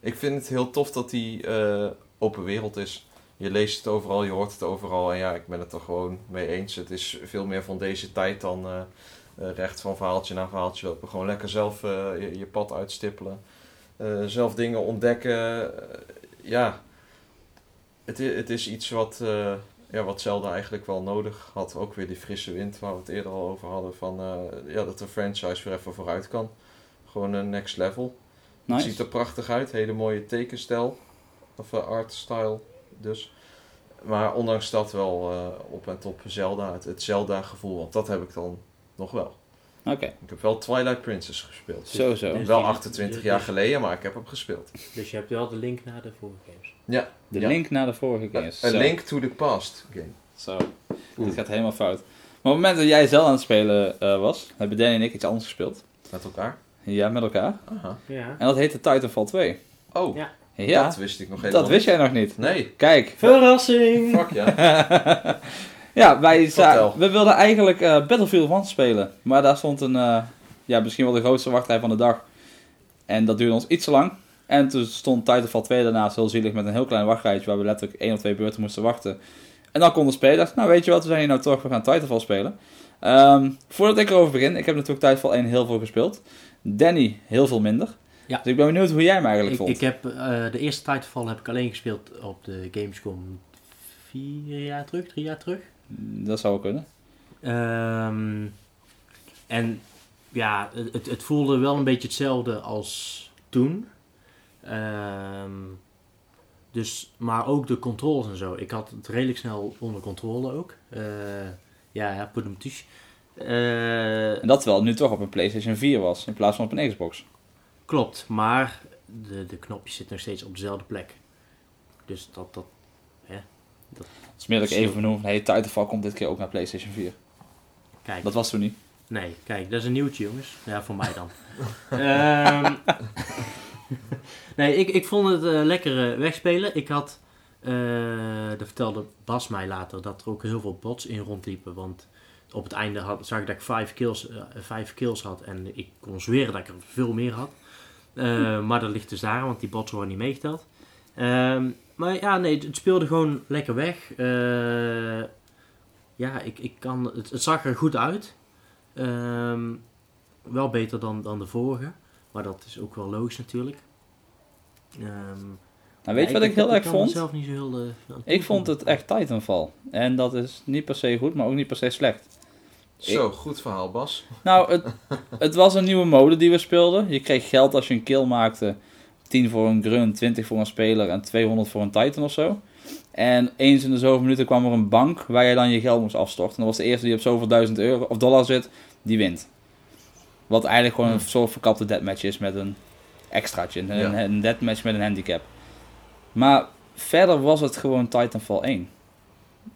Ik vind het heel tof dat die eh, open wereld is. Je leest het overal, je hoort het overal. En ja, ik ben het er gewoon mee eens. Het is veel meer van deze tijd dan eh, eh, recht van verhaaltje naar verhaaltje lopen. Gewoon lekker zelf je, je pad uitstippelen. Eh, zelf dingen ontdekken. Eh, ja, het, het is iets wat, eh, ja, wat Zelda eigenlijk wel nodig had. Ook weer die frisse wind waar we het eerder al over hadden. Van, ja, dat de franchise weer even vooruit kan. Gewoon een next level. Het Nice. ziet er prachtig uit, hele mooie tekenstijl. Of art style dus. Maar ondanks dat wel op en top Zelda, het, het Zelda gevoel, want dat heb ik dan nog wel. Oké, Ik heb wel Twilight Princess gespeeld. zo zo. Dus wel die- 28 dus- jaar geleden, maar ik heb hem gespeeld. Dus je hebt wel de link naar de vorige games. Ja, De ja. link naar de vorige games. A Zo. Link to the Past game. Zo, dit gaat helemaal fout. Maar op het moment dat jij zelf aan het spelen eh, was, hebben Danny en ik iets anders gespeeld. Met elkaar. Ja, met elkaar. Aha. Ja. En dat heette Titanfall 2. Oh, Ja. Ja, dat wist ik nog helemaal dat wist jij nog niet. niet. Nee, Kijk. Verrassing! fuck ja. ja, wij za- we wilden eigenlijk eh, Battlefield 1 spelen. Maar daar stond een, eh, ja, misschien wel de grootste wachtrij van de dag. En dat duurde ons iets te lang. En toen stond Titanfall 2 daarnaast heel zielig met een heel klein wachtrijtje waar we letterlijk één of twee beurten moesten wachten. En dan konden we spelen. Dacht, nou weet je wat, we zijn hier nou toch, we gaan Titanfall spelen. Ehm, voordat ik erover begin, ik heb natuurlijk Titanfall 1 heel veel gespeeld. Danny heel veel minder. Ja. Dus ik ben benieuwd hoe jij hem eigenlijk Ik, vond. ik heb eh, de eerste Titanfall heb ik alleen gespeeld op de Gamescom vier jaar terug, drie jaar terug. Dat zou wel kunnen. Ehm, en ja, het, het- voelde wel een beetje hetzelfde als toen. Ehm, dus, maar ook de controles en zo. Ik had het redelijk snel onder controle ook. Eh, ja, ja, put hem tussen. Eh, En dat het nu toch op een PlayStation 4 was in plaats van op een Xbox. klopt, maar de, de knopjes zitten nog steeds op dezelfde plek. Dus dat, dat Het is meer dat ik even benoem van, hey, Titanfall komt dit keer ook naar PlayStation 4. kijk. Dat was toen niet. Nee, kijk, dat is een nieuwtje, jongens. Ja, voor mij dan. Ehm, nee, ik, ik vond het eh, lekker eh, wegspelen. Ik had, eh dat vertelde Bas mij later, dat er ook heel veel bots in rondliepen. Want op het einde had, zag ik dat ik vijf kills, vijf kills had. En ik kon zweren dat ik er veel meer had. Maar dat ligt dus daar, want die bots worden niet meegeteld. Ehm, maar ja, nee, het speelde gewoon lekker weg. Eh, ja, ik, ik kan, het, het zag er goed uit. Ehm, wel beter dan, dan de vorige. Maar dat is ook wel logisch natuurlijk. Ehm, Nou, weet je ja, wat ik, heel erg vond? zelf niet zo heel... eh, Ik vond het echt Titanfall. En dat is niet per se goed, maar ook niet per se slecht. Zo, goed verhaal Bas. Nou, het, het was een nieuwe mode die we speelden. Je kreeg geld als je een kill maakte. 10 voor een grunt, 20 voor een speler en 200 voor een titan of zo. En eens in de zoveel minuten kwam er een bank waar je dan je geld moest afstorten. En dat was de eerste die op zoveel duizend euro of dollar zit, die wint. Wat eigenlijk gewoon een soort verkapte deathmatch is met een extraatje. Een, Ja. een deathmatch met een handicap. Maar verder was het gewoon Titanfall 1.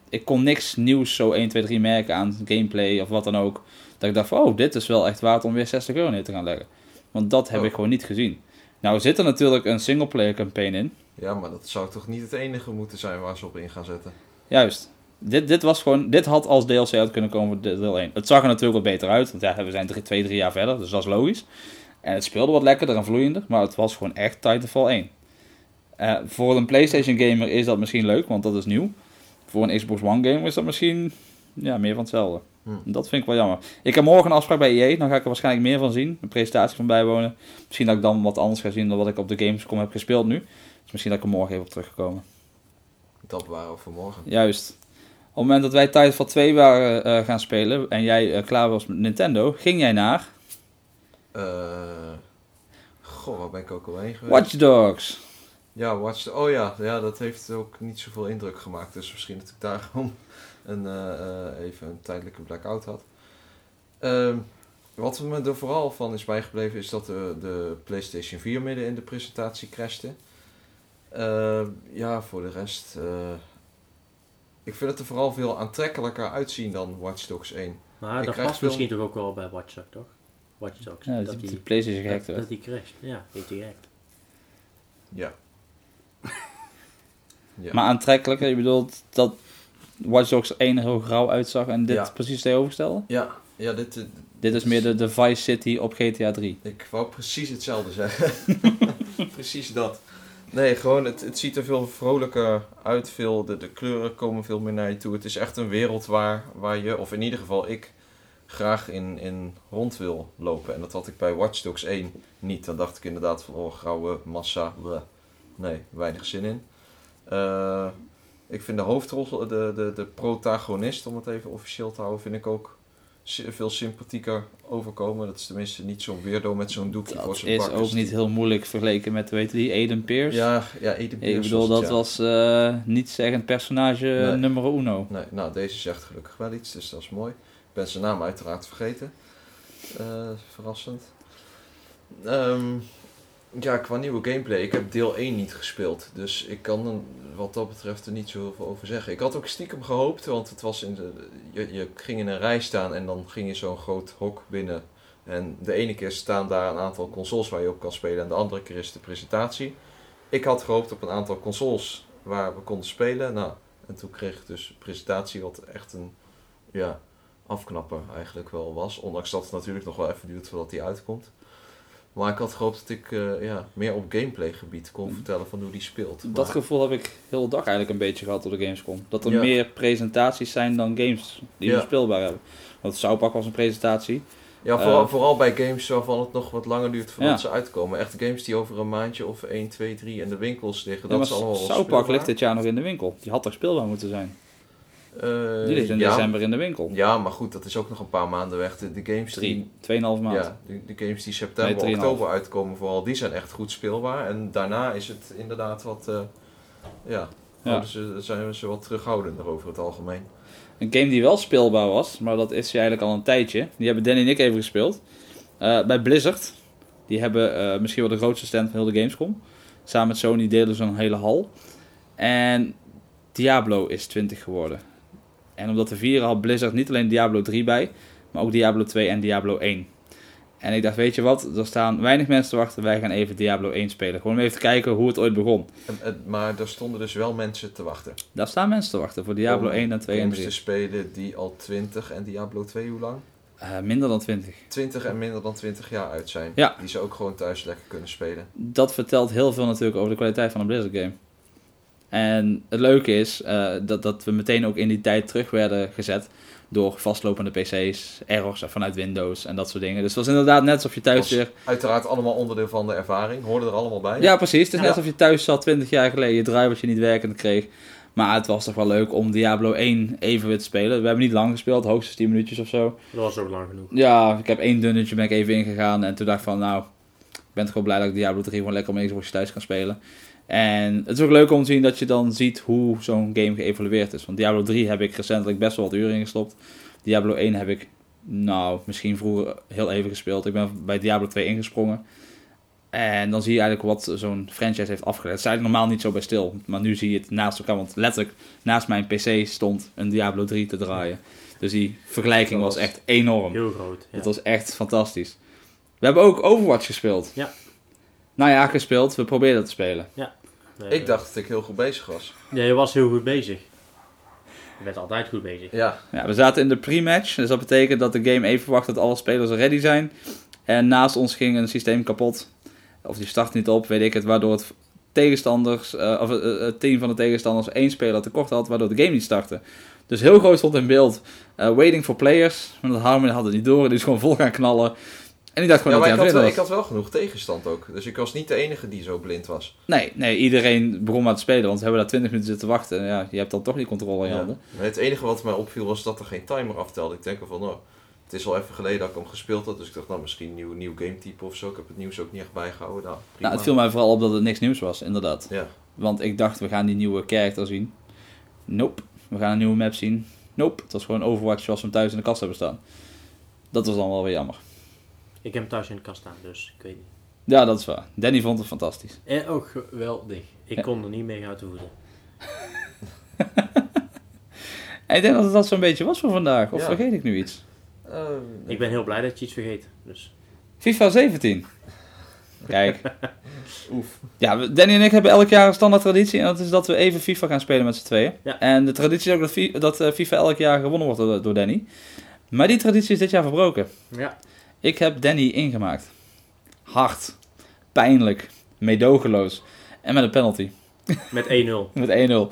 Ik kon niks nieuws zo 1, 2, 3 merken aan gameplay of wat dan ook. Dat ik dacht van, oh, dit is wel echt waard om weer 60 euro neer te gaan leggen. Want dat heb Oh. ik gewoon niet gezien. Nou zit er natuurlijk een singleplayer campaign in. Ja, maar dat zou toch niet het enige moeten zijn waar ze op in gaan zetten. Juist. Dit, dit, was gewoon, dit had als DLC uit kunnen komen voor deel 1. Het zag er natuurlijk wat beter uit. Want ja, we zijn drie, twee, drie jaar verder. Dus dat is logisch. En het speelde wat lekkerder en vloeiender. Maar het was gewoon echt Titanfall 1. Eh, voor een PlayStation gamer is dat misschien leuk. Want dat is nieuw. Voor een Xbox One gamer is dat misschien ja, meer van hetzelfde. Hm. Dat vind ik wel jammer. Ik heb morgen een afspraak bij EA. Dan ga ik er waarschijnlijk meer van zien. Een presentatie van bijwonen. Misschien dat ik dan wat anders ga zien dan wat ik op de Gamescom heb gespeeld nu. Dus misschien dat ik er morgen even op teruggekomen. Dat waren we vanmorgen. Juist. Op het moment dat wij Titanfall 2 waren eh, gaan spelen en jij eh, klaar was met Nintendo, ging jij naar Eh goh, waar ben ik ook al heen geweest? Watch Dogs. Ja, Watch Oh ja, ja, dat heeft ook niet zoveel indruk gemaakt. Dus misschien dat ik daarom een, eh, eh, even een tijdelijke blackout had. Ehm, Wat me er vooral van is bijgebleven is dat de, de PlayStation 4 midden in de presentatie crashte. Eh, ja, voor de rest. eh, ik vind het er vooral veel aantrekkelijker uitzien dan Watch Dogs 1. Maar Ik dat past veel- misschien toch ook wel bij Watch Dogs, toch? Watch Dogs. Ja, dat, dat die, die, PlayStation gehackt dat, werd. dat die crasht. Ja, heeft die gehackt. Ja. ja. Maar aantrekkelijker, je bedoelt dat Watch Dogs 1 er heel grauw uitzag en dit Ja. precies tegenovergestelde? ja, ja, dit, eh, Dit is meer de, de Vice City op GTA 3. Ik wou precies hetzelfde zeggen. precies dat. Nee, gewoon, het, het ziet er veel vrolijker uit. Veel, de, de kleuren komen veel meer naar je toe. Het is echt een wereld waar, waar je, of in ieder geval ik, graag in, in rond wil lopen. En dat had ik bij Watch Dogs 1 niet. Dan dacht ik inderdaad van, oh, grauwe massa. bleh. Nee, weinig zin in. Eh, ik vind de hoofdrol, de, de, de protagonist, om het even officieel te houden, vind ik ook veel sympathieker overkomen. Dat is tenminste niet zo'n weirdo met zo'n doekje voor Dat zijn is bakkers ook niet heel moeilijk vergeleken met, weet je die, Aiden Pierce? Ja, ja Eden Ik Pierce bedoel, was dat ja. was eh niet zeggend personage Nee. nummer uno. Nee, nou, deze zegt gelukkig wel iets, dus dat is mooi. Ik ben zijn naam uiteraard vergeten. Eh, verrassend. Ehm, ja, qua nieuwe gameplay. Ik heb deel 1 niet gespeeld. Dus ik kan wat dat betreft er niet zoveel over zeggen. Ik had ook stiekem gehoopt, want het was in de, je, je ging in een rij staan en dan ging je zo'n groot hok binnen. En de ene keer staan daar een aantal consoles waar je op kan spelen en de andere keer is de presentatie. Ik had gehoopt op een aantal consoles waar we konden spelen. Nou, en toen kreeg ik dus presentatie wat echt een ja, afknapper eigenlijk wel was. Ondanks dat het natuurlijk nog wel even duurt voordat die uitkomt. Maar ik had gehoopt dat ik eh, ja, meer op gameplay gebied kon vertellen van hoe die speelt. Dat gevoel heb ik heel dag eigenlijk een beetje gehad op de Gamescom. Dat er Ja. meer presentaties zijn dan games die Ja. we speelbaar hebben. Want South Park was een presentatie. Ja, vooral, Eh, vooral bij games waarvan het nog wat langer duurt voordat Ja. ze uitkomen. Echt games die over een maandje of 1, 2, 3 in de winkels liggen. Dat is allemaal speelbaar. ligt dit jaar nog in de winkel. Die had toch speelbaar moeten zijn. Eh, Die ligt in ja, december in de winkel. Ja, maar goed, dat is ook nog een paar maanden weg. De, de games die Drie, tweeënhalf maand. Ja, de, de games die september, Nee, 3,5. oktober uitkomen vooral, die zijn echt goed speelbaar. En daarna is het inderdaad wat, eh, ja, Ja. ze, zijn ze wat terughoudender over het algemeen. Een game die wel speelbaar was, maar dat is eigenlijk al een tijdje. Die hebben Danny en ik even gespeeld. Eh, bij Blizzard. Die hebben eh, misschien wel de grootste stand van heel de Gamescom. Samen met Sony delen ze een hele hal. En Diablo is 20 geworden. En om dat te vieren had Blizzard niet alleen Diablo 3 bij, maar ook Diablo 2 en Diablo 1. En ik dacht, weet je wat, er staan weinig mensen te wachten, wij gaan even Diablo 1 spelen. Gewoon om even te kijken hoe het ooit begon. Maar er stonden dus wel mensen te wachten. Daar staan mensen te wachten voor Diablo Om 1 en 2 en games 3. te spelen die al 20 en Diablo 2 hoe lang? Eh, minder dan 20. 20 en minder dan 20 jaar uit zijn. Ja. Die ze ook gewoon thuis lekker kunnen spelen. dat vertelt heel veel natuurlijk over de kwaliteit van een Blizzard game. En het leuke is eh, dat, dat we meteen ook in die tijd terug werden gezet door vastlopende PC's, errors vanuit Windows en dat soort dingen. Dus het was inderdaad net alsof je thuis Was weer. Uiteraard allemaal onderdeel van de ervaring. Hoorde er allemaal bij. Ja, precies. Het is net alsof je thuis zat 20 jaar geleden, je drivertje niet werkend kreeg. Maar het was toch wel leuk om Diablo 1 even weer te spelen. We hebben niet lang gespeeld, hoogstens 10 minuutjes of zo. Dat was ook lang genoeg. Ja, ik heb één dunnetje ben ik even ingegaan en toen dacht ik van nou, ik ben toch wel blij dat ik Diablo 3 gewoon lekker op mijn Xbox thuis kan spelen. En het is ook leuk om te zien dat je dan ziet hoe zo'n game geëvolueerd is. Want Diablo 3 heb ik recentelijk best wel wat uren ingestopt. Diablo 1 heb ik, nou, misschien vroeger heel even gespeeld. Ik ben bij Diablo 2 ingesprongen. En dan zie je eigenlijk wat zo'n franchise heeft afgeleid. Het is eigenlijk normaal niet zo bij stil. Maar nu zie je het naast elkaar. Want letterlijk naast mijn PC stond een Diablo 3 te draaien. Dus die vergelijking was was- echt enorm. Heel groot. Ja. Het was echt fantastisch. We hebben ook Overwatch gespeeld. Ja. Nou ja, gespeeld. We probeerden te spelen. Nee, Ik dacht dat ik heel goed bezig was. Ja, je was heel goed bezig. Je bent altijd goed bezig. Ja, Ja, we zaten in de pre-match. Dus dat betekent dat de game even wacht dat alle spelers ready zijn. En naast ons ging een systeem kapot. Of die start niet op, weet ik het. Waardoor het tegenstanders, eh, of eh, het team van de tegenstanders één speler tekort had. Waardoor de game niet startte. Dus heel groot stond in beeld. eh, waiting for players. Maar dat Harmon had het niet door. Die is gewoon vol gaan knallen. En die dacht gewoon ja dat hij ik aan had, het wel, winnen ik had wel genoeg tegenstand ook. Dus ik was niet de enige die zo blind was. Nee, nee, iedereen begon maar te spelen, want we hebben daar 20 minuten zitten wachten. En ja, je hebt dan toch die controle in je Ja. handen. Maar Het enige wat mij opviel was dat er geen timer aftelde. Ik denk van, nou, het is al even geleden dat ik hem gespeeld had. Dus ik dacht, nou, misschien een nieuw, nieuw gametype of zo. Ik heb het nieuws ook niet echt bijgehouden. Nou, prima. Nou, het viel mij vooral op dat het niks nieuws was, inderdaad. Ja, Want ik dacht, we gaan die nieuwe character zien. Nope. We gaan een nieuwe map zien. Nope. Het was gewoon Overwatch zoals we hem thuis in de kast hebben staan. Dat was dan wel weer jammer. Ik heb hem thuis in de kast staan, dus ik weet niet. Ja, dat is waar. Danny vond het fantastisch. En ook geweldig. Ik Ja. kon er niet mee uit te voeden. En ik denk dat het dat zo'n beetje was voor vandaag. Of Ja. vergeet ik nu iets? Eh, Ik ben heel blij dat je iets vergeet. Dus. FIFA 17. Kijk. Oef. Ja, Danny en ik hebben elk jaar een standaard traditie. En dat is dat we even FIFA gaan spelen met z'n tweeën. Ja. En de traditie is ook dat, eh, FIFA elk jaar gewonnen wordt door, door Danny. Maar die traditie is dit jaar verbroken. Ja. Ik heb Danny ingemaakt. Hard. Pijnlijk. Meedogenloos. En met een penalty. Met 1-0. Met 1-0. Waarin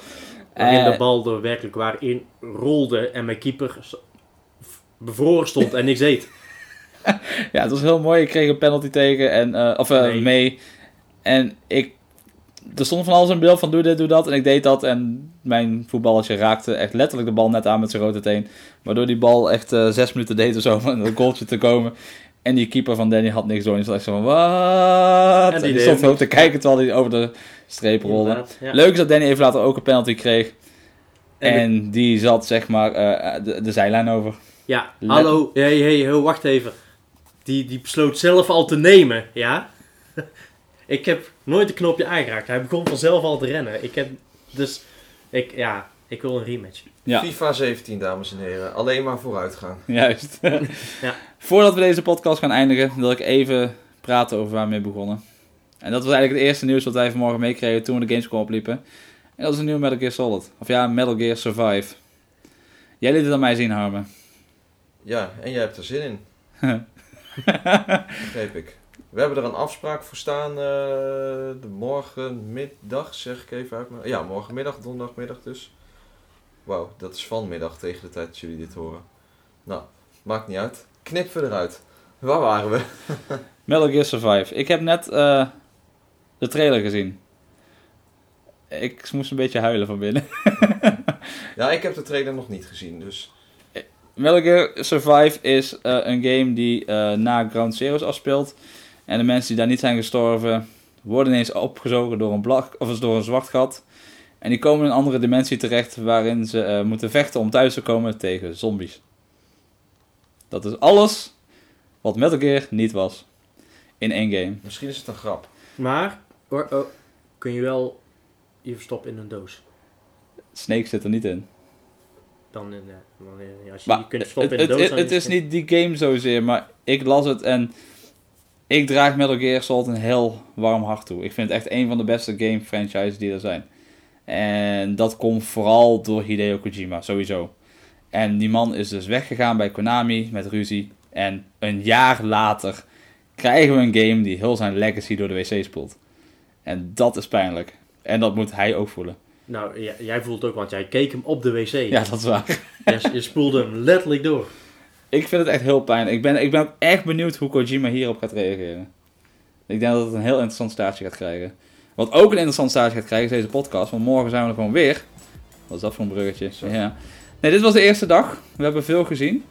Eh, de bal er werkelijk waar in rolde en mijn keeper bevroren stond en niks deed. Ja, het was heel mooi. Ik kreeg een penalty tegen. En, eh, of Nee. mee. En ik... Er stond van alles in beeld van doe dit, doe dat. En ik deed dat. En mijn voetballetje raakte echt letterlijk de bal net aan met zijn grote teen. Waardoor die bal echt eh, zes minuten deed of zo om een goaltje te komen. En die keeper van Danny had niks door. En die zat echt zo van, wat? En En die stond ook te kijken terwijl hij over de streep rolde. Ja. Leuk is dat Danny even later ook een penalty kreeg. En die zat zeg maar eh, de, de zijlijn over. Ja, Let- hallo, hey, hey, hey, wacht even. Die, die besloot zelf al te nemen, ja? ik heb nooit een knopje aangeraakt. Hij begon vanzelf al te rennen. Ik heb, dus, ik, ja, ik wil een rematch. Ja. FIFA 17, dames en heren. Alleen maar vooruit gaan. Juist. Ja. Voordat we deze podcast gaan eindigen, wil ik even praten over waar we mee begonnen. En dat was eigenlijk het eerste nieuws wat wij vanmorgen meekregen toen we de Gamescom opliepen. En dat is een nieuwe Metal Gear Solid. Of ja, Metal Gear Survive. Jij liet het aan mij zien, Harmen. Ja, en jij hebt er zin in. Begreep ik. We hebben er een afspraak voor staan. eh, de morgenmiddag, zeg ik even uit. mijn- Ja, morgenmiddag, donderdagmiddag dus. Wauw, dat is vanmiddag tegen de tijd dat jullie dit horen. Nou, maakt niet uit. Knip we eruit. Waar waren we? Metal Gear Survive. Ik heb net eh, de trailer gezien. Ik moest een beetje huilen van binnen. Ja, ik heb de trailer nog niet gezien, dus... Metal Gear Survive is eh, een game die na Ground Zeroes afspeelt. En de mensen die daar niet zijn gestorven, worden ineens opgezogen door een, blak, of door een zwart gat. En die komen in een andere dimensie terecht waarin ze eh, moeten vechten om thuis te komen tegen zombies. Dat is alles wat Metal Gear niet was. In één game. Misschien is het een grap. Maar, hoor, oh, kun je wel je verstoppen in een doos. Snake zit er niet in. Dan, in, eh, in- als je Maar je kunt verstoppen in een doos... het, het is niet die game zozeer, maar ik las het en ik draag Metal Gear Solid een heel warm hart toe. Ik vind het echt een van de beste game franchises die er zijn. En dat komt vooral door Hideo Kojima, sowieso. En die man is dus weggegaan bij Konami met ruzie. En een jaar later krijgen we een game die heel zijn legacy door de wc spoelt. En dat is pijnlijk. En dat moet hij ook voelen. Nou, jij voelt het ook, want jij keek hem op de wc. Ja, dat is waar. Je, je spoelde hem letterlijk door. Ik vind het echt heel pijnlijk. Ik ben, ik ben ook echt benieuwd hoe Kojima hierop gaat reageren. Ik denk dat het een heel interessant staartje gaat krijgen. Wat ook een interessant staartje gaat krijgen is deze podcast. Want morgen zijn we er gewoon weer. Wat is dat voor een bruggetje? Ja. Nee, dit was de eerste dag. We hebben veel gezien.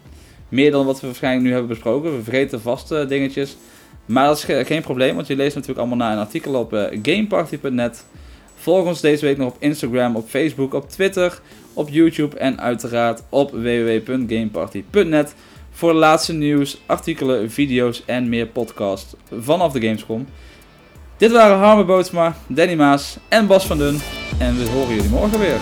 Meer dan wat we waarschijnlijk nu hebben besproken. We vergeten vast eh, dingetjes. Maar dat is ge- geen probleem, want je leest natuurlijk allemaal na een artikel op eh, gameparty.net. Volg ons deze week nog op Instagram, op Facebook, op Twitter, op YouTube en uiteraard op www.gameparty.net voor de laatste nieuws, artikelen, video's en meer podcasts vanaf de Gamescom. Dit waren Harme Bootsma, Danny Maas en Bas van Dun. En we horen jullie morgen weer.